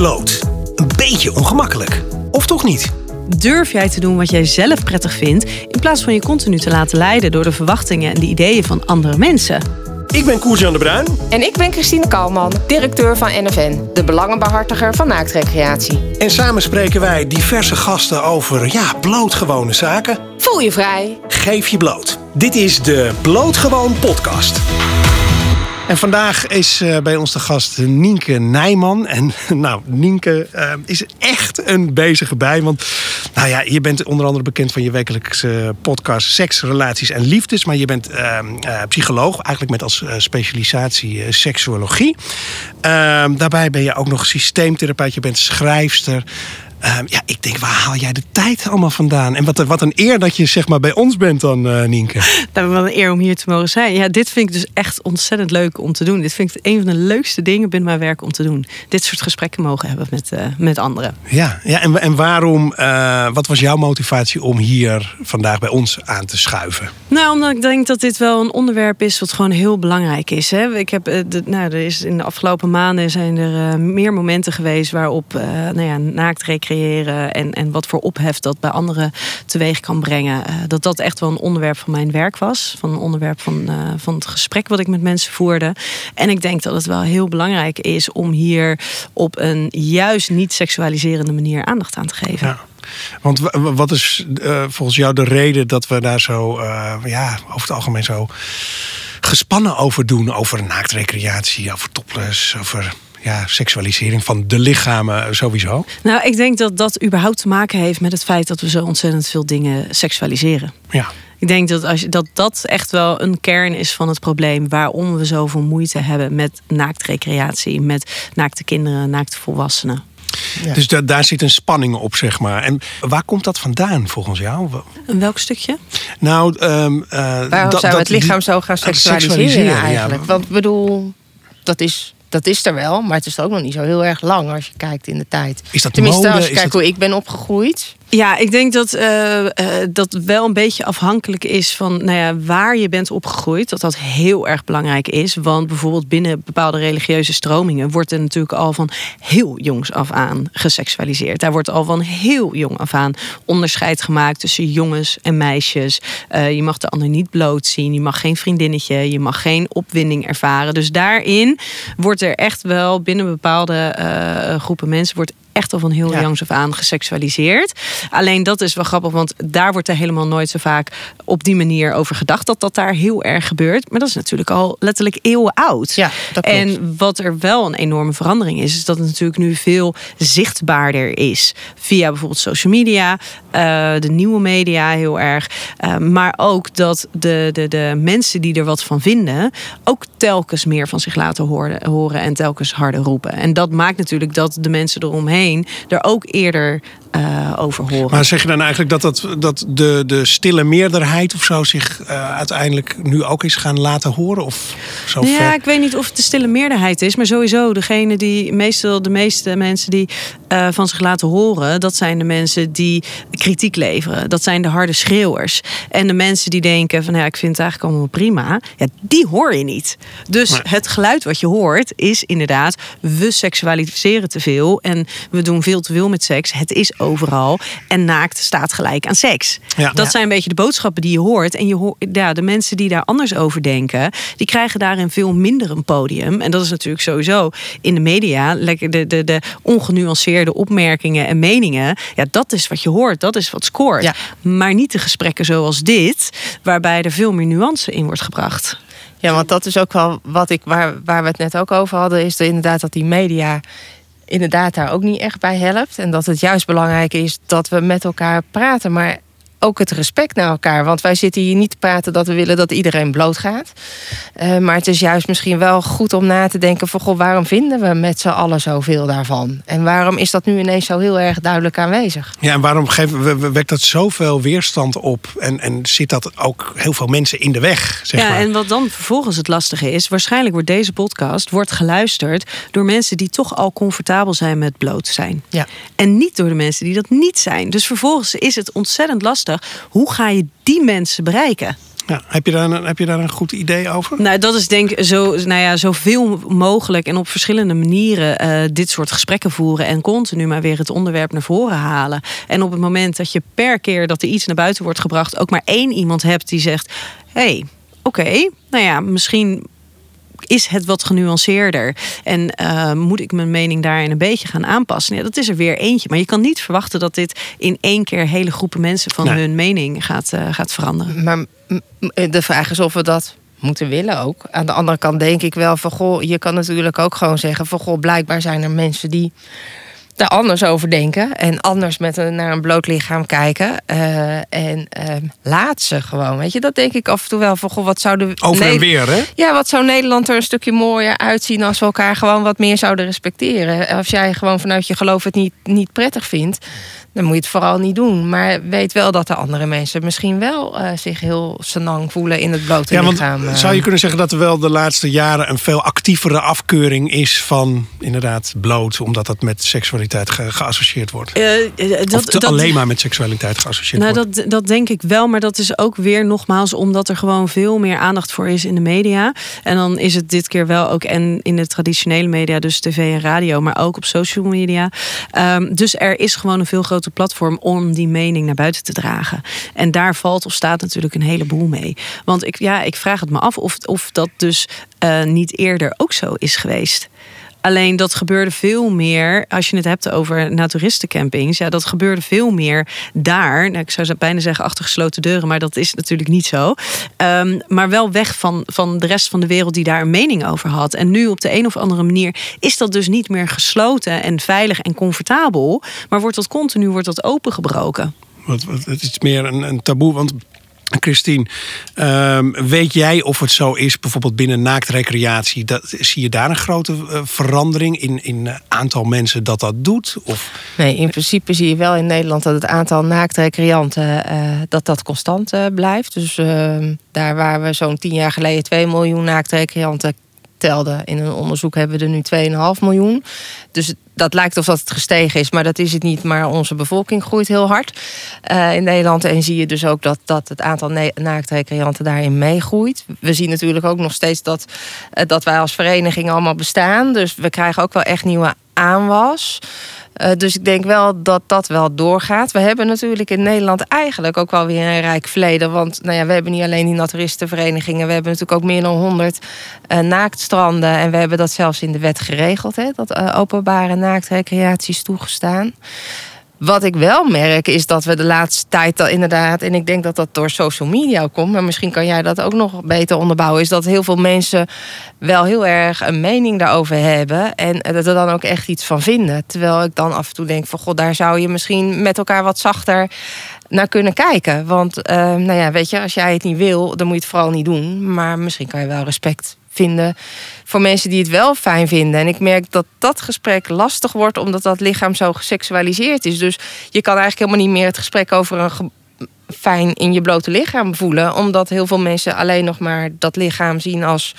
bloot. Een beetje ongemakkelijk. Of toch niet? Durf jij te doen wat jij zelf prettig vindt, in plaats van je continu te laten leiden door de verwachtingen en de ideeën van andere mensen? Ik ben Koers-Jan de Bruin. En ik ben Christine Kalman, directeur van NFN, de belangenbehartiger van naaktrecreatie. En samen spreken wij diverse gasten over, ja, blootgewone zaken. Voel je vrij. Geef je bloot. Dit is de Blootgewoon podcast. En vandaag is uh, bij ons de gast Nienke Nijman. En nou, Nienke uh, is echt een bezige bij. Want nou ja, je bent onder andere bekend van je wekelijkse podcast Seks, Relaties en Liefdes. Maar je bent uh, psycholoog, eigenlijk met als specialisatie seksuologie. Ehm, daarbij ben je ook nog systeemtherapeut. Je bent schrijfster. Um, ja, ik denk, waar haal jij de tijd allemaal vandaan? En wat, wat een eer dat je zeg maar, bij ons bent dan, uh, Nienke. Nou, wat een eer om hier te mogen zijn. Ja, dit vind ik dus echt ontzettend leuk om te doen. Dit vind ik een van de leukste dingen binnen mijn werk om te doen. Dit soort gesprekken mogen hebben met, uh, met anderen. Ja, ja en, en waarom, uh, wat was jouw motivatie om hier vandaag bij ons aan te schuiven? Nou, omdat ik denk dat dit wel een onderwerp is wat gewoon heel belangrijk is. Hè? Ik heb, de, nou, er is in de afgelopen maanden zijn er meer momenten geweest waarop nou ja, naakt creëren en, en wat voor ophef dat bij anderen teweeg kan brengen. Uh, dat dat echt wel een onderwerp van mijn werk was. Van een onderwerp van, uh, van het gesprek wat ik met mensen voerde. En ik denk dat het wel heel belangrijk is om hier op een juist niet seksualiserende manier aandacht aan te geven. Ja. Want wat is uh, volgens jou de reden dat we daar zo, ja, over het algemeen zo gespannen over doen? Over naaktrecreatie, over topless, over ja, seksualisering van de lichamen sowieso? Nou, ik denk dat dat überhaupt te maken heeft met het feit dat we zo ontzettend veel dingen seksualiseren. Ja. Ik denk dat, als je, dat dat echt wel een kern is van het probleem. Waarom we zoveel moeite hebben met naaktrecreatie, met naakte kinderen, naakte volwassenen. Ja. Dus da daar zit een spanning op, zeg maar. En waar komt dat vandaan volgens jou? In welk stukje? Nou, um, uh, waarom zou het lichaam zo gaan seksualiseren, seksualiseren eigenlijk? Ja. Want ik bedoel, dat is dat is er wel, maar het is ook nog niet zo heel erg lang als je kijkt in de tijd. Is dat Tenminste, mode? als je kijkt dat... hoe ik ben opgegroeid. Ja, ik denk dat uh, uh, dat wel een beetje afhankelijk is van nou ja, waar je bent opgegroeid. Dat dat heel erg belangrijk is. Want bijvoorbeeld binnen bepaalde religieuze stromingen wordt er natuurlijk al van heel jongs af aan geseksualiseerd. Daar wordt al van heel jong af aan onderscheid gemaakt tussen jongens en meisjes. Uh, je mag de ander niet bloot zien. Je mag geen vriendinnetje. Je mag geen opwinding ervaren. Dus daarin wordt er echt wel binnen bepaalde groepen mensen wordt echt al van heel ja. jongs af aan geseksualiseerd. Alleen dat is wel grappig, want daar wordt er helemaal nooit zo vaak op die manier over gedacht dat dat daar heel erg gebeurt. Maar dat is natuurlijk al letterlijk eeuwen oud. Ja, dat klopt. En wat er wel een enorme verandering is, is dat het natuurlijk nu veel zichtbaarder is. Via bijvoorbeeld social media, uh, de nieuwe media heel erg. Uh, maar ook dat de, de, de mensen die er wat van vinden, ook telkens meer van zich laten horen, horen en telkens harder roepen. En dat maakt natuurlijk dat de mensen eromheen er ook eerder uh, over horen. Maar zeg je dan eigenlijk dat, dat, dat de, de stille meerderheid of zo zich uh, uiteindelijk nu ook is gaan laten horen? Of zo ja, ver? ik weet niet of het de stille meerderheid is, maar sowieso degene die meestal de meeste mensen die uh, van zich laten horen, dat zijn de mensen die kritiek leveren. Dat zijn de harde schreeuwers. En de mensen die denken van ja, ik vind het eigenlijk allemaal prima, ja, die hoor je niet. Dus Nee. het geluid wat je hoort is inderdaad, we seksualiseren te veel en we doen veel te veel met seks. Het is overal en naakt staat gelijk aan seks. Ja. Dat zijn een beetje de boodschappen die je hoort. En je hoort, ja, de mensen die daar anders over denken, die krijgen daarin veel minder een podium. En dat is natuurlijk sowieso in de media. Lekker de, de, de ongenuanceerde opmerkingen en meningen. Ja, dat is wat je hoort. Dat is wat scoort. Ja. Maar niet de gesprekken zoals dit, waarbij er veel meer nuance in wordt gebracht. Ja, want dat is ook wel wat ik, waar, waar we het net ook over hadden, is er inderdaad dat die media inderdaad daar ook niet echt bij helpt. En dat het juist belangrijk is dat we met elkaar praten, maar ook het respect naar elkaar. Want wij zitten hier niet te praten dat we willen dat iedereen blootgaat. Uh, maar het is juist misschien wel goed om na te denken van... Goh, waarom vinden we met z'n allen zoveel daarvan? En waarom is dat nu ineens zo heel erg duidelijk aanwezig? Ja, en waarom geven, we- we- wekt dat zoveel weerstand op? En, en zit dat ook heel veel mensen in de weg? Zeg ja, maar? en wat dan vervolgens het lastige is, waarschijnlijk wordt deze podcast wordt geluisterd door mensen die toch al comfortabel zijn met bloot zijn. Ja. En niet door de mensen die dat niet zijn. Dus vervolgens is het ontzettend lastig. Hoe ga je die mensen bereiken? Ja, heb, je daar een, heb je daar een goed idee over? Nou, dat is denk ik zo, nou ja, zoveel mogelijk en op verschillende manieren uh, dit soort gesprekken voeren en continu maar weer het onderwerp naar voren halen. En op het moment dat je per keer dat er iets naar buiten wordt gebracht, ook maar één iemand hebt die zegt: hé, hey, oké, nou ja, misschien is het wat genuanceerder? En uh, moet ik mijn mening daarin een beetje gaan aanpassen? Ja, dat is er weer eentje. Maar je kan niet verwachten dat dit in één keer hele groepen mensen van hun mening gaat, uh, gaat veranderen. Maar de vraag is of we dat moeten willen ook. Aan de andere kant denk ik wel van goh, je kan natuurlijk ook gewoon zeggen van goh, blijkbaar zijn er mensen die daar anders over denken. En anders met een, naar een bloot lichaam kijken. Uh, en uh, laat ze gewoon. Weet je, dat denk ik af en toe wel van goh, wat zou de. Over en weer, hè? Ja, wat zou Nederland er een stukje mooier uitzien als we elkaar gewoon wat meer zouden respecteren. Als jij gewoon vanuit je geloof het niet, niet prettig vindt dan moet je het vooral niet doen. Maar weet wel dat de andere mensen misschien wel uh, zich heel senang voelen in het blote ja, lichaam. Want, zou je kunnen zeggen dat er wel de laatste jaren een veel actievere afkeuring is van inderdaad bloot, omdat dat met seksualiteit ge geassocieerd wordt? Uh, dat, of dat, alleen maar met seksualiteit geassocieerd nou, wordt? Dat, dat denk ik wel, maar dat is ook weer nogmaals omdat er gewoon veel meer aandacht voor is in de media. En dan is het dit keer wel ook en in de traditionele media, dus tv en radio, maar ook op social media. Um, dus er is gewoon een veel groter platform om die mening naar buiten te dragen. En daar valt of staat natuurlijk een heleboel mee. Want ik, ja, ik vraag het me af of, of dat dus uh, niet eerder ook zo is geweest. Alleen dat gebeurde veel meer, als je het hebt over naturistencampings, ja, dat gebeurde veel meer daar. Nou, ik zou bijna zeggen achter gesloten deuren, maar dat is natuurlijk niet zo. Um, maar wel weg van, van de rest van de wereld die daar een mening over had. En nu op de een of andere manier is dat dus niet meer gesloten en veilig en comfortabel, maar wordt dat continu wordt dat opengebroken. Het is meer een, een taboe, want Christine, um, weet jij of het zo is, bijvoorbeeld binnen naaktrecreatie? Dat, zie je daar een grote uh, verandering in, in aantal mensen dat dat doet? Of? Nee, in principe zie je wel in Nederland dat het aantal naaktrecreanten uh, dat dat constant blijft. Dus ehm, daar waar we zo'n tien jaar geleden 2 miljoen naaktrecreanten telden in een onderzoek, hebben we er nu 2,5 miljoen. Dus dat lijkt of dat het gestegen is, maar dat is het niet. Maar onze bevolking groeit heel hard uh, in Nederland. En zie je dus ook dat, dat het aantal naaktrecreanten daarin meegroeit. We zien natuurlijk ook nog steeds dat, uh, dat wij als vereniging allemaal bestaan. Dus we krijgen ook wel echt nieuwe aanwas. Uh, dus ik denk wel dat dat wel doorgaat. We hebben natuurlijk in Nederland eigenlijk ook wel weer een rijk verleden. Want nou ja, we hebben niet alleen die naturistenverenigingen. We hebben natuurlijk ook meer dan 100 uh, naaktstranden. En we hebben dat zelfs in de wet geregeld. Hè, dat uh, openbare naaktrecreatie is toegestaan. Wat ik wel merk is dat we de laatste tijd dat inderdaad, en ik denk dat dat door social media komt, maar misschien kan jij dat ook nog beter onderbouwen, is dat heel veel mensen wel heel erg een mening daarover hebben en dat er dan ook echt iets van vinden. Terwijl ik dan af en toe denk van god, daar zou je misschien met elkaar wat zachter naar kunnen kijken. Want uh, nou ja, weet je, als jij het niet wil, dan moet je het vooral niet doen. Maar misschien kan je wel respect vinden voor mensen die het wel fijn vinden. En ik merk dat dat gesprek lastig wordt omdat dat lichaam zo geseksualiseerd is. Dus je kan eigenlijk helemaal niet meer het gesprek over een fijn in je blote lichaam voelen. Omdat heel veel mensen alleen nog maar dat lichaam zien als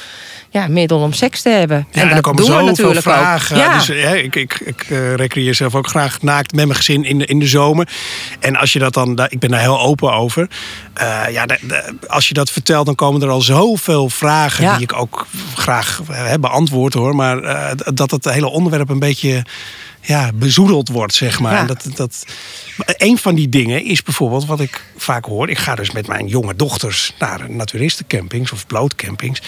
ja, middel om seks te hebben. Ja, en, en komen doen we natuurlijk vragen. Ja. Dus, ik ik, ik uh, recreëer zelf ook graag naakt met mijn gezin in de, in de zomer. En als je dat dan, ik ben daar heel open over. Uh, ja, de, de, als je dat vertelt, dan komen er al zoveel vragen ja. die ik ook graag uh, beantwoord hoor. Maar dat het hele onderwerp een beetje ja, bezoedeld wordt, zeg maar. Ja. Dat, dat, een van die dingen is bijvoorbeeld wat ik vaak hoor. Ik ga dus met mijn jonge dochters naar naturistencampings of blootcampings.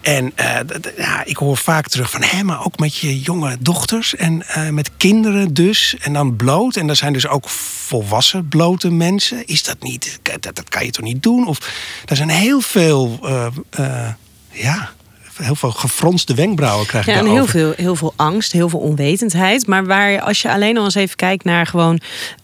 En uh, ja, ik hoor vaak terug van, hé, maar ook met je jonge dochters en uh, met kinderen dus. En dan bloot. En daar zijn dus ook volwassen blote mensen. Is dat niet, dat, dat kan je toch niet doen? Of er zijn heel veel, uh, ja heel veel gefronste wenkbrauwen krijg je ja, en heel veel, heel veel angst, heel veel onwetendheid. Maar waar als je alleen al eens even kijkt naar gewoon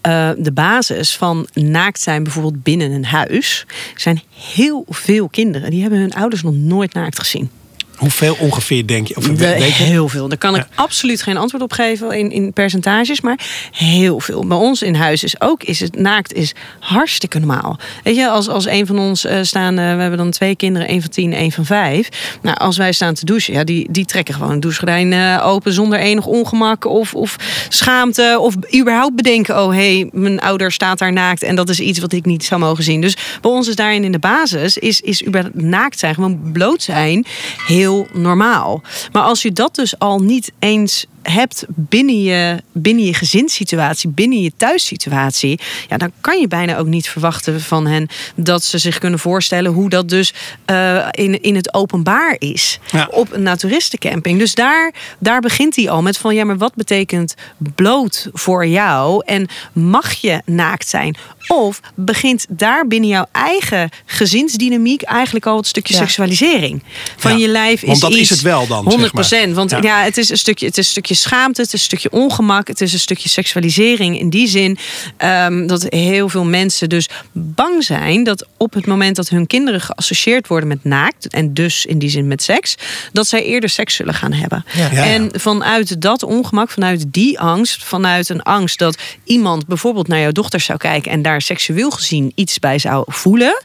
uh, de basis van naakt zijn, bijvoorbeeld binnen een huis, zijn heel veel kinderen die hebben hun ouders nog nooit naakt gezien. Hoeveel ongeveer denk je? Of De- weet je? heel veel. Daar kan ik Ja. absoluut geen antwoord op geven in, in percentages, maar heel veel. Bij ons in huis is ook is het naakt is hartstikke normaal. Weet je, als, als een van ons eh, staan, eh, we hebben dan twee kinderen, één van tien, één van vijf. Nou, als wij staan te douchen, ja, die, die trekken gewoon een douchegordijn eh, open zonder enig ongemak of, of schaamte of überhaupt bedenken, oh hé, hey, mijn ouder staat daar naakt en dat is iets wat ik niet zou mogen zien. Dus bij ons is daarin in de basis is, is naakt zijn, gewoon bloot zijn, heel normaal. Maar als je dat dus al niet eens hebt binnen je, binnen je gezinssituatie, binnen je thuissituatie, ja, dan kan je bijna ook niet verwachten van hen dat ze zich kunnen voorstellen hoe dat dus eh, in, in het openbaar is Ja. op een naturistencamping. Dus daar, daar begint hij al met van ja, maar wat betekent bloot voor jou en mag je naakt zijn? Of begint daar binnen jouw eigen gezinsdynamiek eigenlijk al het stukje Ja. seksualisering van Ja. je lijf Want is dat is het wel dan, zeg 100 maar. Want Ja. ja. het is een stukje, het is een stukje schaamte, het is een stukje ongemak, het is een stukje seksualisering. In die zin ehm, dat heel veel mensen dus bang zijn dat op het moment dat hun kinderen geassocieerd worden met naakt en dus in die zin met seks, dat zij eerder seks zullen gaan hebben. Ja. Ja, ja. En vanuit dat ongemak, vanuit die angst, vanuit een angst dat iemand bijvoorbeeld naar jouw dochter zou kijken en daar seksueel gezien iets bij zou voelen,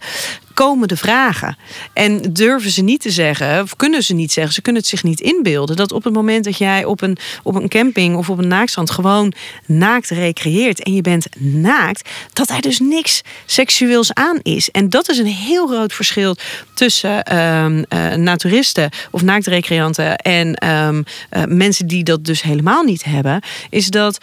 komen de vragen. En durven ze niet te zeggen, of kunnen ze niet zeggen, ze kunnen het zich niet inbeelden, dat op het moment dat jij op een, op een camping of op een naaktstrand gewoon naakt recreëert en je bent naakt, dat daar dus niks seksueels aan is. En dat is een heel groot verschil tussen eh, naturisten of naaktrecreanten en ehm, eh, mensen die dat dus helemaal niet hebben, is dat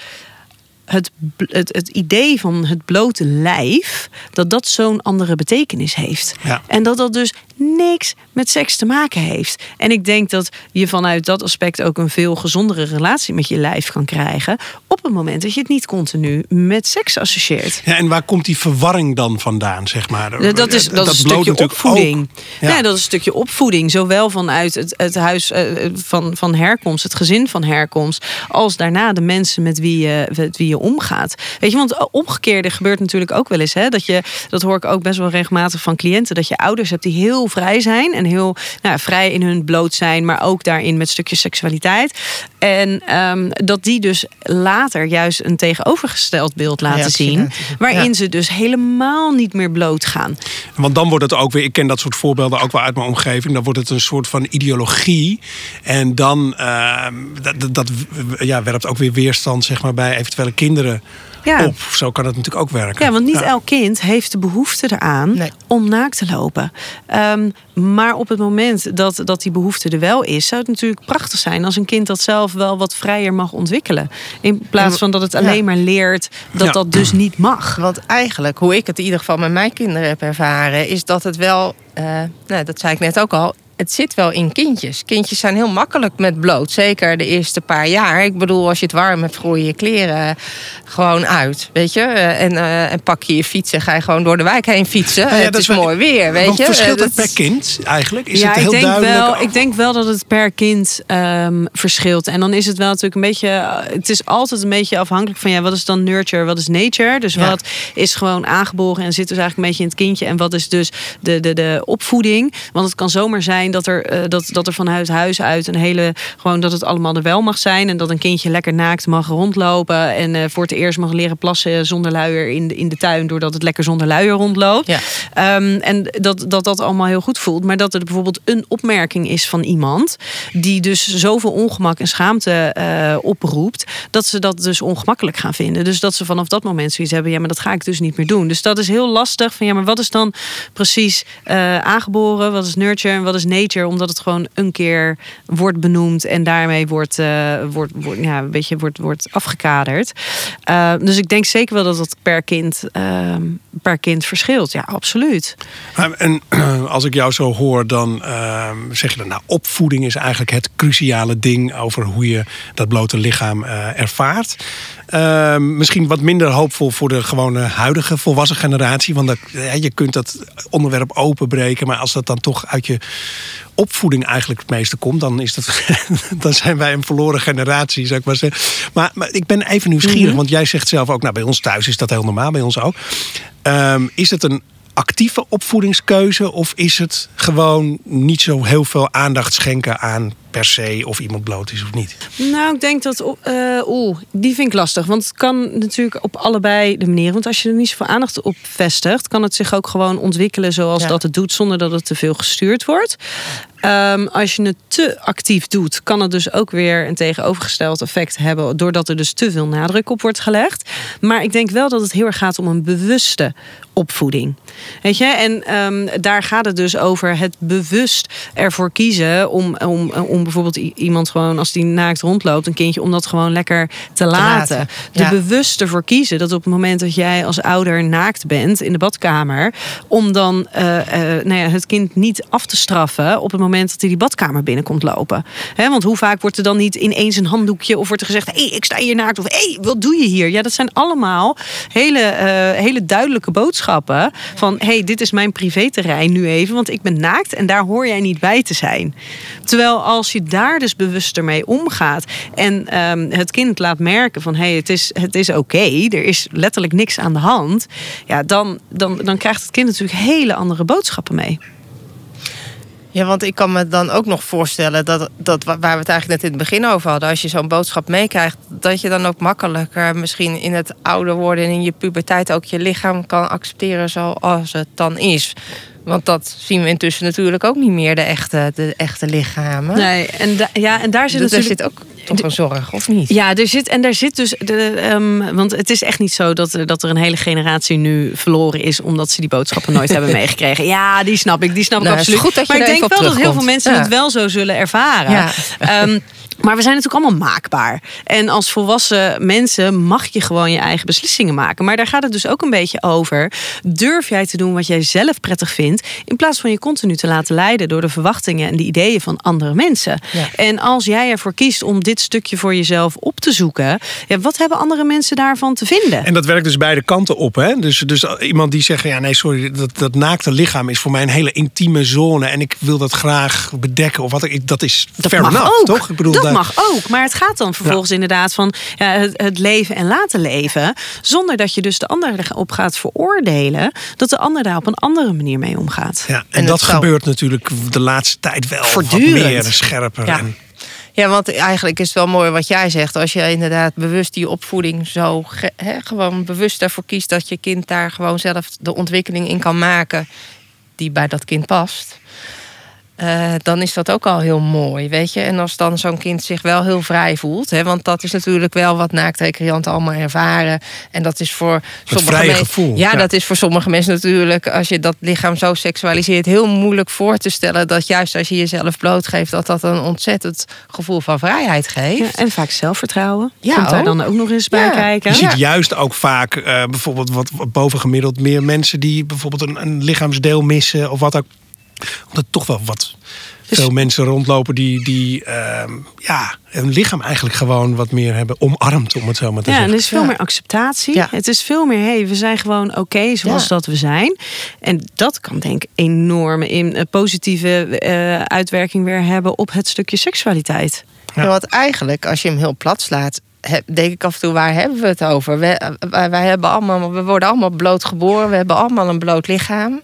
het, het, het idee van het blote lijf, dat dat zo'n andere betekenis heeft. Ja. En dat dat dus niks met seks te maken heeft. En ik denk dat je vanuit dat aspect ook een veel gezondere relatie met je lijf kan krijgen. op het moment dat je het niet continu met seks associeert. Ja, en waar komt die verwarring dan vandaan, zeg maar? Dat, is, dat is een stukje opvoeding. Ja. Ja. dat is een stukje opvoeding. Zowel vanuit het, het huis eh, van, van herkomst, het gezin van herkomst. als daarna de mensen met wie je, met wie je omgaat. Weet je, want het omgekeerde gebeurt natuurlijk ook wel eens. Hè? Dat, je, dat hoor ik ook best wel regelmatig van cliënten. Dat je ouders hebt die heel vrij zijn. En heel nou, vrij in hun bloot zijn. Maar ook daarin met stukjes seksualiteit. En ehm, dat die dus later juist een tegenovergesteld beeld laten zien. Waarin Ja. ze dus helemaal niet meer bloot gaan. Want dan wordt het ook weer, ik ken dat soort voorbeelden ook wel uit mijn omgeving. Dan wordt het een soort van ideologie. En dan ehm, dat, dat, ja, werpt ook weer weerstand zeg maar, bij eventuele kinderen Ja. op. Zo kan het natuurlijk ook werken. Ja, want niet Ja. elk kind heeft de behoefte eraan Nee. om naakt te lopen. Ehm, maar op het moment dat, dat die behoefte er wel is, zou het natuurlijk prachtig zijn als een kind dat zelf wel wat vrijer mag ontwikkelen. In plaats van dat het alleen Ja. maar leert dat Ja. dat dus niet mag. Want eigenlijk, hoe ik het in ieder geval met mijn kinderen heb ervaren, is dat het wel, eh, nou, dat zei ik net ook al, het zit wel in kindjes. Kindjes zijn heel makkelijk met bloot, zeker de eerste paar jaar. Ik bedoel, als je het warm hebt, gooi je je kleren gewoon uit, weet je. Eh, En, eh, en pak je je fiets en ga je gewoon door de wijk heen fietsen. Nou ja, het dat is mooi weer, weet je. verschilt Eh, het per kind eigenlijk? Is ja, het ik heel denk, duidelijk? wel, ik denk wel dat het per kind ehm, verschilt. En dan is het wel natuurlijk een beetje. Het is altijd een beetje afhankelijk van ja, wat is dan nurture, wat is nature. Dus Ja. wat is gewoon aangeboren en zit dus eigenlijk een beetje in het kindje. En wat is dus de, de, de opvoeding. Want het kan zomaar zijn dat er, eh, dat, dat er vanuit huis uit een hele. Gewoon dat het allemaal er wel mag zijn. En dat een kindje lekker naakt mag rondlopen. En eh, voor het eerst mag leren plassen zonder luier in de, in de tuin. Doordat het lekker zonder luier rondloopt. Ja. Ehm, en dat, dat dat allemaal heel goed voelt. Maar dat er bijvoorbeeld een opmerking is van iemand. die dus zoveel ongemak en schaamte eh, oproept. dat ze dat dus ongemakkelijk gaan vinden. Dus dat ze vanaf dat moment zoiets hebben. ja, maar dat ga ik dus niet meer doen. Dus dat is heel lastig. Van ja, maar wat is dan precies aangeboren? Wat is nurture en wat is nature? Omdat het gewoon een keer wordt benoemd. en daarmee wordt, eh, wordt, wordt, ja, een beetje wordt, wordt afgekaderd. Eh, dus ik denk zeker wel dat dat per kind, ehm, per kind verschilt. Ja, absoluut. En als ik jou zo hoor, dan ehm, zeg je dan, nou, opvoeding is eigenlijk het cruciale ding over hoe je dat blote lichaam eh, ervaart. Ehm, misschien wat minder hoopvol voor de gewone huidige volwassen generatie. Want dat, ja, je kunt dat onderwerp openbreken. Maar als dat dan toch uit je opvoeding eigenlijk het meeste komt, dan, is dat, dan zijn wij een verloren generatie, zou ik maar zeggen. Maar, maar ik ben even nieuwsgierig, want jij zegt zelf ook, nou bij ons thuis is dat heel normaal, bij ons ook. Ehm, is het een actieve opvoedingskeuze? Of is het gewoon niet zo heel veel aandacht schenken aan per se of iemand bloot is of niet? Nou, ik denk dat. Uh, Oeh, die vind ik lastig. Want het kan natuurlijk op allebei de manieren. Want als je er niet zoveel aandacht op vestigt, kan het zich ook gewoon ontwikkelen zoals dat het doet, zonder dat het te veel gestuurd wordt. Um, als je het te actief doet, kan het dus ook weer een tegenovergesteld effect hebben, doordat er dus te veel nadruk op wordt gelegd. Maar ik denk wel dat het heel erg gaat om een bewuste opvoeding. Weet je, en um, daar gaat het dus over het bewust ervoor kiezen om, om, om bijvoorbeeld iemand gewoon als die naakt rondloopt, een kindje, om dat gewoon lekker te laten. Ja. De bewust ervoor kiezen dat op het moment dat jij als ouder naakt bent in de badkamer, om dan uh, uh, nou ja, het kind niet af te straffen op het moment dat hij die badkamer binnenkomt lopen. He, want hoe vaak wordt er dan niet ineens een handdoekje of wordt er gezegd: hé, hey, ik sta hier naakt of hé, hey, wat doe je hier? Ja, dat zijn allemaal hele, uh, hele duidelijke boodschappen van hé, hey, dit is mijn privéterrein nu even, want ik ben naakt en daar hoor jij niet bij te zijn. Terwijl als je daar dus bewuster mee omgaat en um, het kind laat merken van hé, hey, het is, het is oké, er is letterlijk niks aan de hand, ja, dan, dan, dan krijgt het kind natuurlijk hele andere boodschappen mee. Ja, want ik kan me dan ook nog voorstellen dat, dat waar we het eigenlijk net in het begin over hadden, als je zo'n boodschap meekrijgt, dat je dan ook makkelijker misschien in het ouder worden en in je puberteit ook je lichaam kan accepteren zoals het dan is. Want dat zien we intussen natuurlijk ook niet meer, de echte, de echte lichamen. Nee, en, ja, en daar zit dus natuurlijk... zit ook toch een zorg, of niet? Ja, er zit, en daar zit dus... De, um, want het is echt niet zo dat, dat er een hele generatie nu verloren is... omdat ze die boodschappen nooit hebben meegekregen. Ja, die snap ik, die snap ik nou, absoluut. Goed dat je maar ik denk wel dat heel veel mensen het wel zo zullen ervaren. Ja. Um, maar we zijn natuurlijk allemaal maakbaar. En als volwassen mensen mag je gewoon je eigen beslissingen maken. Maar daar gaat het dus ook een beetje over. Durf jij te doen wat jij zelf prettig vindt, in plaats van je continu te laten leiden door de verwachtingen en de ideeën van andere mensen. En als jij ervoor kiest om dit stukje voor jezelf op te zoeken, ja, wat hebben andere mensen daarvan te vinden? En dat werkt dus beide kanten op. Hè? Dus, dus iemand die zegt: ja, nee, sorry, dat, dat naakte lichaam is voor mij een hele intieme zone en ik wil dat graag bedekken of wat ik, dat is dat fair mag enough, ook. toch? Ik bedoel, dat mag ook. Maar het gaat dan vervolgens inderdaad van ja, het, het, leven en laten leven. Zonder dat je dus de ander erop gaat veroordelen. Dat de ander daar op een andere manier mee omgaat. Ja, en, dat gebeurt natuurlijk de laatste tijd wel Voortdurend. wat meer scherper. Ja. En... Ja, want eigenlijk is het wel mooi wat jij zegt. Als je inderdaad bewust die opvoeding zo he, gewoon bewust ervoor kiest dat je kind daar gewoon zelf de ontwikkeling in kan maken die bij dat kind past. Uh, dan is dat ook al heel mooi, weet je. En als dan zo'n kind zich wel heel vrij voelt... Hè, want dat is natuurlijk wel wat naaktrecreanten allemaal ervaren. En dat is voor sommige mensen... Ja, ja, dat is voor sommige mensen natuurlijk... als je dat lichaam zo seksualiseert... heel moeilijk voor te stellen dat juist als je jezelf blootgeeft... dat dat een ontzettend gevoel van vrijheid geeft. Ja, en vaak zelfvertrouwen. Ja, Komt daar dan ook nog eens bij kijken. Je ziet juist ook vaak uh, bijvoorbeeld wat, wat bovengemiddeld... meer mensen die bijvoorbeeld een, een lichaamsdeel missen... of wat ook omdat toch wel wat dus... veel mensen rondlopen die, die uh, ja, hun lichaam eigenlijk gewoon wat meer hebben omarmd, om het zo maar te ja, zeggen. Ja, er is veel meer acceptatie. Ja. Het is veel meer, hey, we zijn gewoon oké zoals dat we zijn. En dat kan denk ik enorm in uh, positieve uh, uitwerking weer hebben op het stukje seksualiteit. Ja. wat eigenlijk, als je hem heel plat slaat, denk ik af en toe, waar hebben we het over? Wij, wij, hebben allemaal, we worden allemaal bloot geboren, we hebben allemaal een bloot lichaam.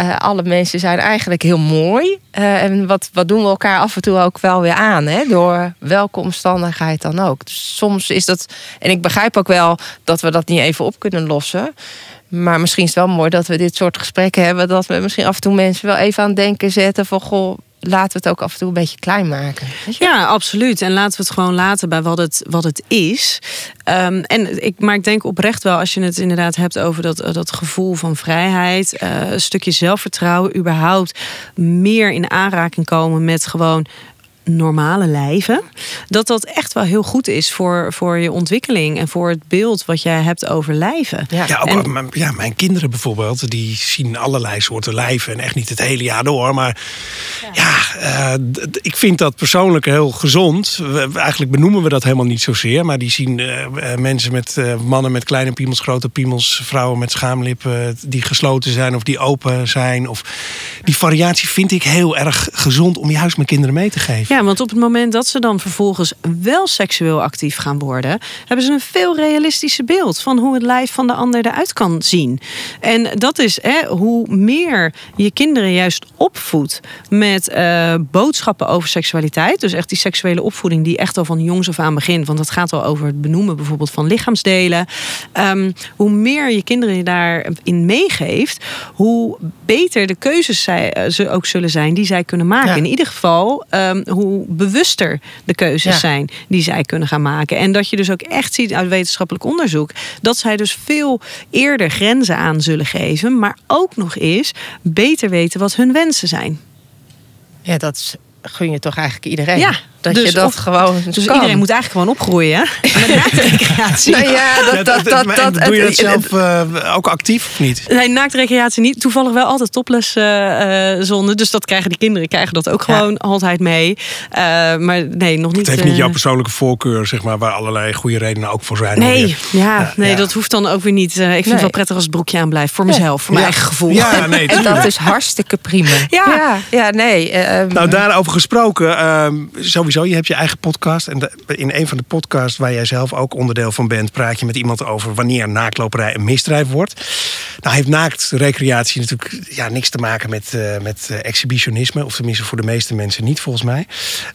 Uh, alle mensen zijn eigenlijk heel mooi. Uh, en wat, wat doen we elkaar af en toe ook wel weer aan, hè? door welke omstandigheid dan ook. Dus soms is dat, en ik begrijp ook wel dat we dat niet even op kunnen lossen. Maar misschien is het wel mooi dat we dit soort gesprekken hebben. Dat we misschien af en toe mensen wel even aan het denken zetten van goh, laten we het ook af en toe een beetje klein maken. Ja, absoluut. En laten we het gewoon laten bij wat het, wat het is. Um, en ik, maar ik denk oprecht wel, als je het inderdaad hebt over dat, dat gevoel van vrijheid, uh, een stukje zelfvertrouwen, überhaupt meer in aanraking komen met gewoon normale lijven. Dat dat echt wel heel goed is voor, voor je ontwikkeling en voor het beeld wat jij hebt over lijven. Ja, ja, ook, mijn, ja mijn kinderen bijvoorbeeld, die zien allerlei soorten lijven en echt niet het hele jaar door. Maar ja, ja uh, ik vind dat persoonlijk heel gezond. We, eigenlijk benoemen we dat helemaal niet zozeer, maar die zien uh, mensen met uh, mannen met kleine piemels, grote piemels, vrouwen met schaamlippen die gesloten zijn of die open zijn. Of die variatie vind ik heel erg gezond om juist mijn kinderen mee te geven. Ja, want op het moment dat ze dan vervolgens wel seksueel actief gaan worden, hebben ze een veel realistischer beeld van hoe het lijf van de ander eruit kan zien. En dat is hè, hoe meer je kinderen juist opvoedt met uh, boodschappen over seksualiteit. Dus echt die seksuele opvoeding die echt al van jongs af aan begint. Want het gaat al over het benoemen bijvoorbeeld van lichaamsdelen. Um, hoe meer je kinderen daarin meegeeft, hoe beter de keuzes zij, uh, ze ook zullen zijn die zij kunnen maken. Ja. In ieder geval, um, hoe bewuster de keuzes ja. zijn die zij kunnen gaan maken. En dat je dus ook echt ziet uit wetenschappelijk onderzoek dat zij dus veel eerder grenzen aan zullen geven, maar ook nog eens beter weten wat hun wensen zijn. Ja, dat gun je toch eigenlijk iedereen. Ja, dat dus je dat of, gewoon. Dus kan. iedereen moet eigenlijk gewoon opgroeien. Met naaktrecreatie. nou ja, dat, dat, dat, dat, doe je dat zelf uh, ook actief of niet? Nee, naaktrecreatie niet. Toevallig wel altijd topless uh, zonde. Dus dat krijgen die kinderen krijgen dat ook gewoon ja. altijd mee. Uh, maar nee, nog niet. Het heeft niet jouw persoonlijke voorkeur, zeg maar, waar allerlei goede redenen ook voor zijn. Nee, ja, ja, nee, ja. dat hoeft dan ook weer niet. ik vind nee. het wel prettig als het broekje aan blijft. Voor mezelf, voor mijn eigen gevoel. Ja, nee, en dat is hartstikke prima. Ja, ja, nee. Um, nou, daarover gesproken, um, sowieso, je hebt je eigen podcast. En in een van de podcasts waar jij zelf ook onderdeel van bent, praat je met iemand over wanneer naaktloperij een misdrijf wordt. Nou heeft naaktrecreatie natuurlijk ja, niks te maken met, uh, met uh, exhibitionisme. Of tenminste voor de meeste mensen niet, volgens mij.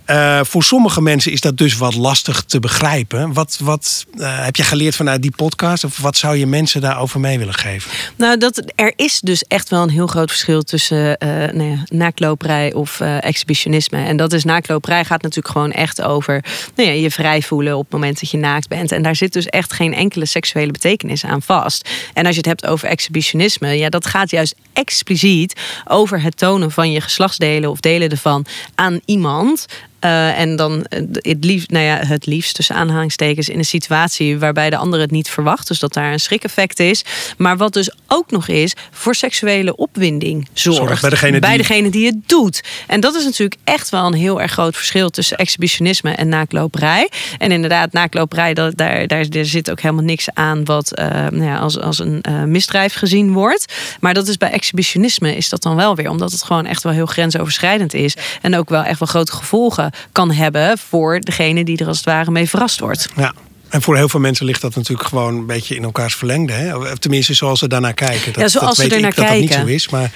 Uh, voor sommige mensen is dat dus wat lastig te begrijpen. Wat, wat heb je geleerd vanuit die podcast? Of wat zou je mensen daarover mee willen geven? Nou, dat, er is dus echt wel een heel groot verschil tussen nou ja, of exhibitionisme. En dat is naaktloperij gaat natuurlijk gewoon echt over nou ja, je vrij voelen op het moment dat je naakt bent. En daar zit dus echt geen enkele seksuele betekenis aan vast. En als je het hebt over exhibitionisme, ja, dat gaat juist expliciet over het tonen van je geslachtsdelen of delen ervan aan iemand. Uh, en dan het liefst, nou ja, het liefst tussen aanhalingstekens in een situatie waarbij de ander het niet verwacht. Dus dat daar een schrik-effect is. Maar wat dus ook nog is voor seksuele opwinding zorgt. Zorg bij degene, bij die... degene die het doet. En dat is natuurlijk echt wel een heel erg groot verschil tussen exhibitionisme en naakloperij. En inderdaad, naakloperij, dat, daar, daar, daar zit ook helemaal niks aan wat uh, nou ja, als, als een uh, misdrijf gezien wordt. Maar dat is bij exhibitionisme is dat dan wel weer. Omdat het gewoon echt wel heel grensoverschrijdend is. En ook wel echt wel grote gevolgen kan hebben voor degene die er als het ware mee verrast wordt. Ja. En voor heel veel mensen ligt dat natuurlijk gewoon een beetje in elkaars verlengde. Hè? Of tenminste, zoals ze daarnaar kijken. Dat, ja, zoals dat ze weet ik dat kijken. dat niet zo is. Maar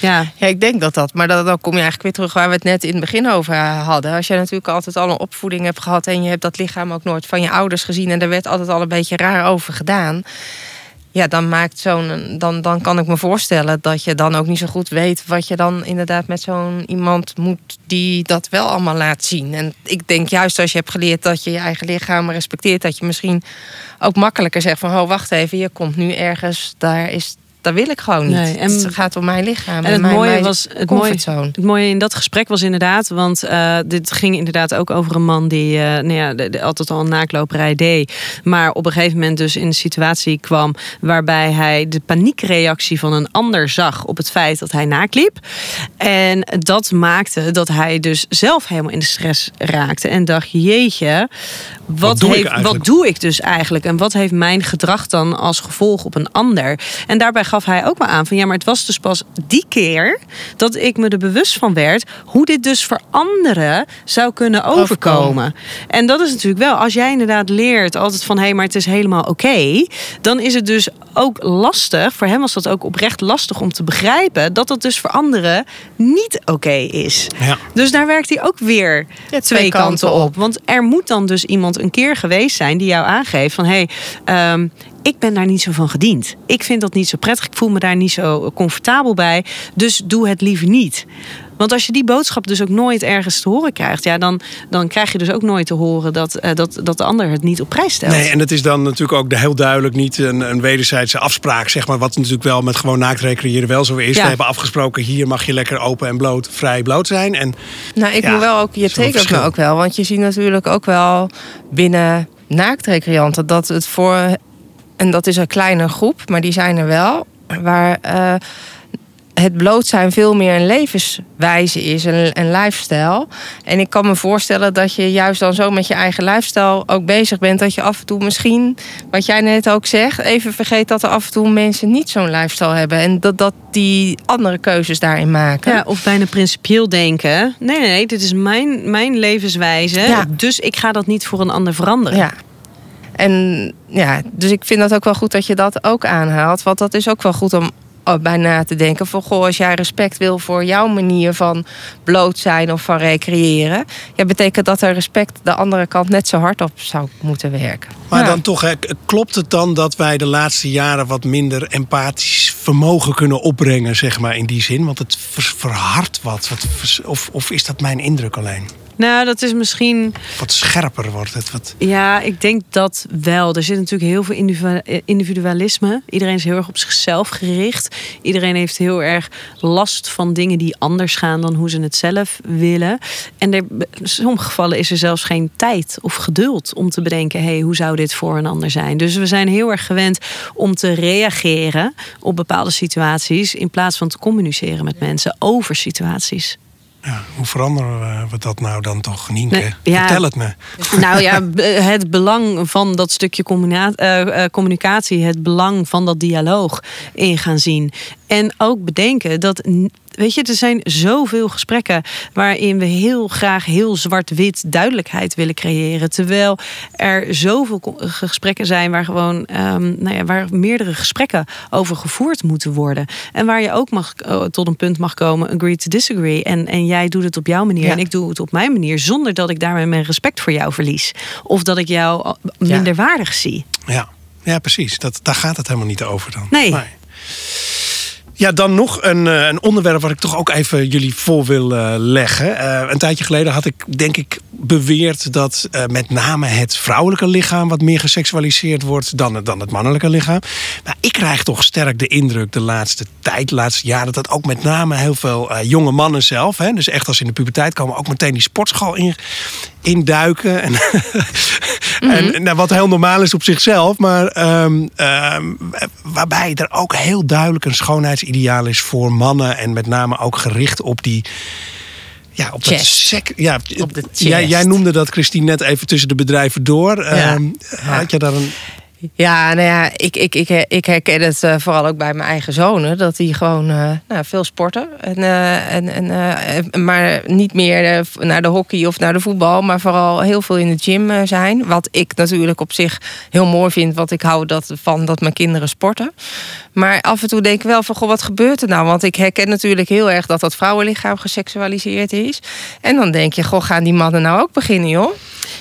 ja. ja, ik denk dat dat. Maar dan, dan kom je eigenlijk weer terug waar we het net in het begin over hadden. Als je natuurlijk altijd al een opvoeding hebt gehad en je hebt dat lichaam ook nooit van je ouders gezien en er werd altijd al een beetje raar over gedaan. Ja, dan maakt zo'n. Dan, dan kan ik me voorstellen dat je dan ook niet zo goed weet wat je dan inderdaad met zo'n iemand moet die dat wel allemaal laat zien. En ik denk juist als je hebt geleerd dat je je eigen lichaam respecteert, dat je misschien ook makkelijker zegt van oh, wacht even, je komt nu ergens, daar is dat wil ik gewoon niet. Nee, en, het gaat om mijn lichaam. En, En, het mijn, mooie mijn was het mooie, het mooie in dat gesprek was inderdaad, want uh, dit ging inderdaad ook over een man die uh, nou ja, de, de, altijd al een naakloperij deed, maar op een gegeven moment dus in een situatie kwam waarbij hij de paniekreactie van een ander zag op het feit dat hij naakt liep. En dat maakte dat hij dus zelf helemaal in de stress raakte en dacht: jeetje, wat, Wat doe ik heeft, wat doe ik dus eigenlijk? En wat heeft mijn gedrag dan als gevolg op een ander? En daarbij gaf hij ook wel aan van ja, maar het was dus pas die keer dat ik me er bewust van werd hoe dit dus voor anderen zou kunnen overkomen. En dat is natuurlijk wel, als jij inderdaad leert altijd van hé, hey, maar het is helemaal oké, dan is het dus ook lastig, voor hem was dat ook oprecht lastig om te begrijpen dat dat dus voor anderen niet oké is. Ja. Dus daar werkt hij ook weer Ja, twee, kanten op. Want er moet dan dus iemand een keer geweest zijn die jou aangeeft van hé, hey, um, ik ben daar niet zo van gediend. Ik vind dat niet zo prettig. Ik voel me daar niet zo comfortabel bij. Dus doe het liever niet. Want als je die boodschap dus ook nooit ergens te horen krijgt, ja, dan, dan krijg je dus ook nooit te horen dat, uh, dat, dat de ander het niet op prijs stelt. Nee, en het is dan natuurlijk ook de heel duidelijk niet een, een wederzijdse afspraak, zeg maar. Wat natuurlijk wel met gewoon naakt recreëren wel zo is. Ja. We hebben afgesproken, hier mag je lekker open en bloot, vrij bloot zijn. En Nou, ik Ja, moet wel ook, je tekent me ook wel. Want je ziet natuurlijk ook wel binnen naaktrecreanten dat het voor, en dat is een kleine groep, maar die zijn er wel, waar eh, het bloot zijn veel meer een levenswijze is, een, een lifestyle. En ik kan me voorstellen dat je juist dan zo met je eigen lifestyle ook bezig bent. Dat je af en toe misschien, wat jij net ook zegt, even vergeet dat er af en toe mensen niet zo'n lifestyle hebben. En dat, dat die andere keuzes daarin maken. Ja, of bijna principieel denken. Nee, nee, nee, dit is mijn, mijn levenswijze. Ja. Dus ik ga dat niet voor een ander veranderen. Ja. En ja, dus ik vind dat ook wel goed dat je dat ook aanhaalt. Want dat is ook wel goed om bij na te denken. Van goh, als jij respect wil voor jouw manier van bloot zijn of van recreëren. Ja, betekent dat er respect de andere kant net zo hard op zou moeten werken. Maar Ja. dan toch, hè, klopt het dan dat wij de laatste jaren wat minder empathisch vermogen kunnen opbrengen, zeg maar, in die zin? Want het ver- verhardt wat. wat of, of is dat mijn indruk alleen? Nou, dat is misschien. Wat scherper wordt het. Wat... Ja, ik denk dat wel. Er zit natuurlijk heel veel individu- individualisme. Iedereen is heel erg op zichzelf gericht. Iedereen heeft heel erg last van dingen die anders gaan dan hoe ze het zelf willen. En er, in sommige gevallen is er zelfs geen tijd of geduld om te bedenken: hey, hoe zou dit voor een ander zijn? Dus we zijn heel erg gewend om te reageren op bepaalde situaties in plaats van te communiceren met mensen over situaties. Ja, hoe veranderen we dat nou dan toch, Nienke? Nee, ja. Vertel het me. Nou ja, het belang van dat stukje eh, eh, communicatie, het belang van dat dialoog in gaan zien. En ook bedenken dat, weet je, er zijn zoveel gesprekken waarin we heel graag heel zwart-wit duidelijkheid willen creëren. Terwijl er zoveel gesprekken zijn waar gewoon, ehm, nou ja, waar meerdere gesprekken over gevoerd moeten worden. En waar je ook mag, eh, tot een punt mag komen, agree to disagree. En, en jij doet het op jouw manier Ja. en ik doe het op mijn manier, zonder dat ik daarmee mijn respect voor jou verlies. Of dat ik jou al- Ja. minder waardig zie. Ja, ja precies. Dat, daar gaat het helemaal niet over dan. Nee. Ja, dan nog een, eh, een onderwerp waar ik toch ook even jullie voor wil eh, leggen. Eh, een tijdje geleden had ik, denk ik, beweerd dat met name het vrouwelijke lichaam wat meer geseksualiseerd wordt dan, dan het mannelijke lichaam. Maar ik krijg toch sterk de indruk de laatste tijd, de laatste jaren, dat ook met name heel veel jonge mannen zelf, hè, dus echt als ze in de puberteit komen, ook meteen die sportschool in, induiken. En, en nou, wat heel normaal is op zichzelf, maar ehm, ehm, waarbij er ook heel duidelijk een schoonheidsideaal is voor mannen. En met name ook gericht op die. Ja, op dat sec, ja, Op de jij, noemde dat, Christine, net even tussen de bedrijven door. Ehm, Had je daar een. Ja, nou ja, ik, ik, ik, ik herken het eh, vooral ook bij mijn eigen zonen. Dat die gewoon eh, nou, veel sporten. En, eh, en, en, maar niet meer naar de hockey of naar de voetbal. Maar vooral heel veel in de gym zijn. Wat ik natuurlijk op zich heel mooi vind. Want ik hou dat, van dat mijn kinderen sporten. Maar af en toe denk ik wel van, goh, wat gebeurt er nou? Want ik herken natuurlijk heel erg dat dat vrouwenlichaam geseksualiseerd is. En dan denk je, goh, gaan die mannen nou ook beginnen, joh?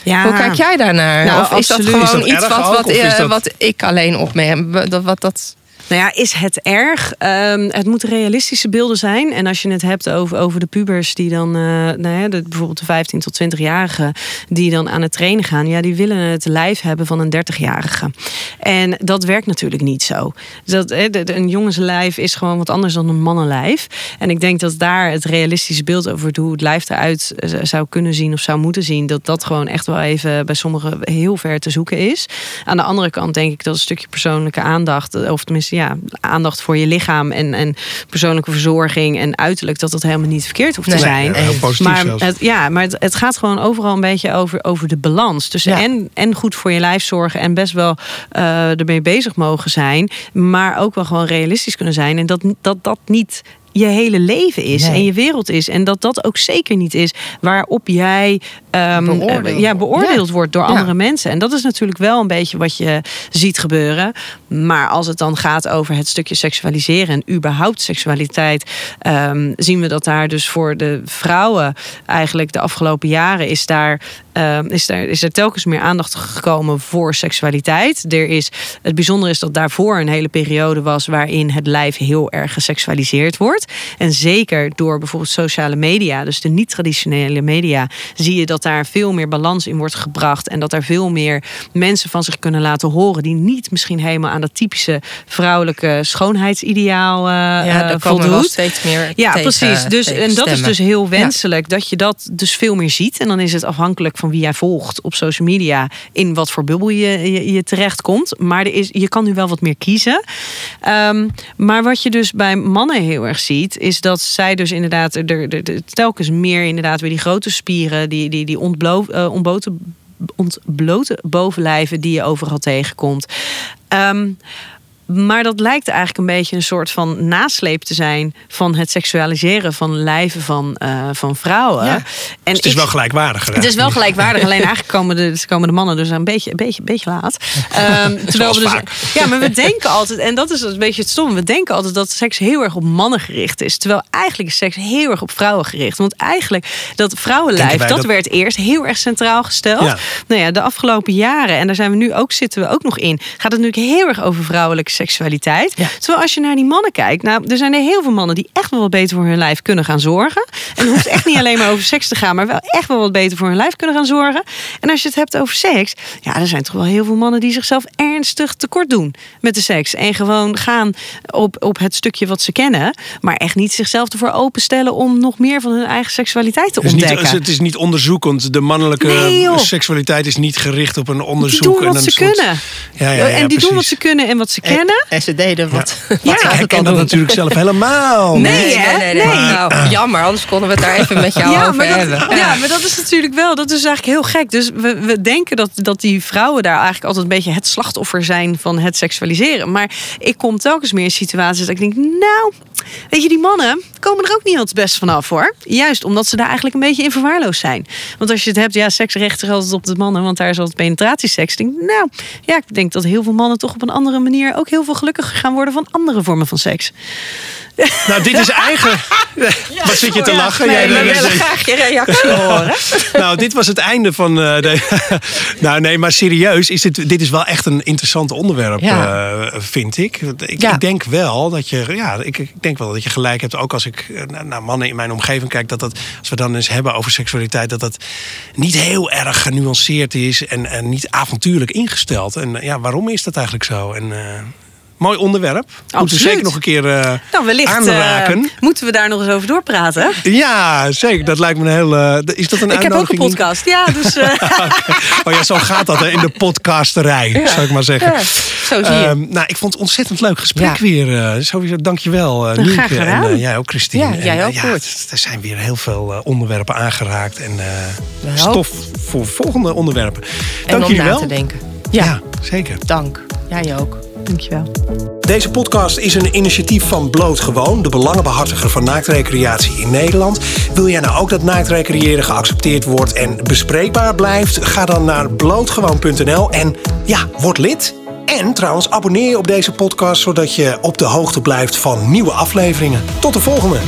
Ja. Hoe kijk jij daarnaar? Nou, of is dat gewoon Is dat iets wat, ook, wat, is eh, dat- wat ik alleen opmerk? Dat, wat, dat, Nou ja, is het erg? Ehm, het moeten realistische beelden zijn. En als je het hebt over, over de pubers die dan, eh, nou ja, de, bijvoorbeeld de 15 tot 20-jarigen, die dan aan het trainen gaan, ja, die willen het lijf hebben van een 30-jarige. En dat werkt natuurlijk niet zo. Dat, een jongenslijf is gewoon wat anders dan een mannenlijf. En ik denk dat daar het realistische beeld over hoe het lijf eruit eh, zou kunnen zien of zou moeten zien, dat dat gewoon echt wel even bij sommigen heel ver te zoeken is. Aan de andere kant denk ik dat een stukje persoonlijke aandacht, eh, of tenminste ja, aandacht voor je lichaam en, en persoonlijke verzorging en uiterlijk, dat dat helemaal niet verkeerd hoeft te Nee, zijn. heel positief maar zelfs. het, ja, maar het, het gaat gewoon overal een beetje over, over de balans. Tussen Ja. en, en goed voor je lijf zorgen en best wel eh, ermee bezig mogen zijn. Maar ook wel gewoon realistisch kunnen zijn. En dat dat, dat niet je hele leven is Nee. en je wereld is. En dat dat ook zeker niet is waarop jij ehm, Beoordeeld. ja, beoordeeld Ja. wordt door Ja. andere mensen. En dat is natuurlijk wel een beetje wat je ziet gebeuren. Maar als het dan gaat over het stukje seksualiseren en überhaupt seksualiteit, ehm, zien we dat daar dus voor de vrouwen eigenlijk de afgelopen jaren is daar, ehm, is daar, is er telkens meer aandacht gekomen voor seksualiteit. Er is, het bijzondere is dat daarvoor een hele periode was waarin het lijf heel erg geseksualiseerd wordt. En zeker door bijvoorbeeld sociale media, dus de niet-traditionele media, zie je dat daar veel meer balans in wordt gebracht. En dat daar veel meer mensen van zich kunnen laten horen die niet misschien helemaal aan dat typische vrouwelijke schoonheidsideaal eh ja, eh, daar komen wel voldoet. steeds meer Ja, tegen- precies. Dus, en dat is dus heel wenselijk dat je dat dus veel meer ziet. En dan is het afhankelijk van wie jij volgt op social media, in wat voor bubbel je, je, je terechtkomt. Maar er is, je kan nu wel wat meer kiezen. Ehm, maar wat je dus bij mannen heel erg ziet is dat zij dus inderdaad er, er, telkens meer inderdaad weer die grote spieren, die, die, die ontblo, uh, ontboten, ontblote bovenlijven die je overal tegenkomt. Um, maar dat lijkt eigenlijk een beetje een soort van nasleep te zijn van het seksualiseren van lijven van, uh, van vrouwen. Ja. En dus het is wel gelijkwaardig. Het is wel gelijkwaardig, alleen eigenlijk komen de, komen de mannen dus een beetje, een beetje, een beetje laat. Um, terwijl we dus, ja, maar we denken altijd, en dat is een beetje het stom, we denken altijd dat seks heel erg op mannen gericht is. Terwijl eigenlijk is seks heel erg op vrouwen gericht. Want eigenlijk dat vrouwenlijf, dat, dat, werd eerst heel erg centraal gesteld. Ja. Nou ja, de afgelopen jaren, en daar zijn we nu ook, zitten we ook nog in, gaat het natuurlijk heel erg over vrouwelijke seksualiteit. Ja. Terwijl als je naar die mannen kijkt, nou, er zijn er heel veel mannen die echt wel wat beter voor hun lijf kunnen gaan zorgen. En het hoeft echt niet alleen maar over seks te gaan, maar wel echt wel wat beter voor hun lijf kunnen gaan zorgen. En als je het hebt over seks, ja, er zijn toch wel heel veel mannen die zichzelf ernstig tekort doen met de seks. En gewoon gaan op, op het stukje wat ze kennen, maar echt niet zichzelf ervoor openstellen om nog meer van hun eigen seksualiteit te het ontdekken. Niet, het is niet onderzoekend. De mannelijke nee, seksualiteit is niet gericht op een onderzoek. Die doen wat en ze soort... kunnen. Ja, ja, ja, en die doen wat ze kunnen en wat ze kennen. En ze deden wat. Ja, wat ja ik ken dat natuurlijk zelf helemaal. Nee, nee, nee. nee, nee. Maar, nou, jammer, anders konden we het daar even met jou ja, over maar dat, hebben. Ja, maar dat is natuurlijk wel, dat is eigenlijk heel gek. Dus we, we denken dat, dat die vrouwen daar eigenlijk altijd een beetje het slachtoffer zijn van het seksualiseren. Maar ik kom telkens meer in situaties dat ik denk, nou, weet je, die mannen komen er ook niet het best vanaf hoor. Juist omdat ze daar eigenlijk een beetje in verwaarloosd zijn. Want als je het hebt, ja, seks richt zich altijd op de mannen, want daar is altijd penetratieseks. Nou, ja, ik denk dat heel veel mannen toch op een andere manier ook heel veel gelukkiger gaan worden van andere vormen van seks. Nou, dit is eigen. Ja, Wat zit je te lachen? Nee, Jij we willen graag je reactie horen. nou, dit was het einde van. Uh, de... nou, nee, maar serieus, is dit, dit is wel echt een interessant onderwerp, ja. uh, vind ik. Ik, ja. ik, denk wel dat je. Ja, ik, ik, denk wel dat je gelijk hebt. Ook als ik uh, naar mannen in mijn omgeving kijk, dat dat. Als we dan eens hebben over seksualiteit, dat dat niet heel erg genuanceerd is en, en niet avontuurlijk ingesteld. En ja, waarom is dat eigenlijk zo? En mooi onderwerp. Absoluut. Moeten we zeker nog een keer uh, nou, wellicht, aanraken. Uh, moeten we daar nog eens over doorpraten? Ja, zeker. Dat lijkt me een heel... Uh, is dat een ik heb ook een podcast, ja. Dus. Oh ja, zo gaat dat hè, in de podcasterij, ja. zou ik maar zeggen. Ja, zo zie je. Um, nou, ik vond het ontzettend leuk gesprek ja. weer. sowieso, dankjewel uh, Nienke. En jij ook, Christine. Ja, jij ook, en, Er zijn weer heel veel onderwerpen aangeraakt. En stof voor volgende onderwerpen. En Dank om jullie na wel. te denken. Ja, zeker. Dank. Jij ook. Dankjewel. Deze podcast is een initiatief van Bloot Gewoon, de belangenbehartiger van naaktrecreatie in Nederland. Wil jij nou ook dat naaktrecreëren geaccepteerd wordt en bespreekbaar blijft? Ga dan naar blootgewoon.nl en ja, word lid. En trouwens, abonneer je op deze podcast zodat je op de hoogte blijft van nieuwe afleveringen. Tot de volgende!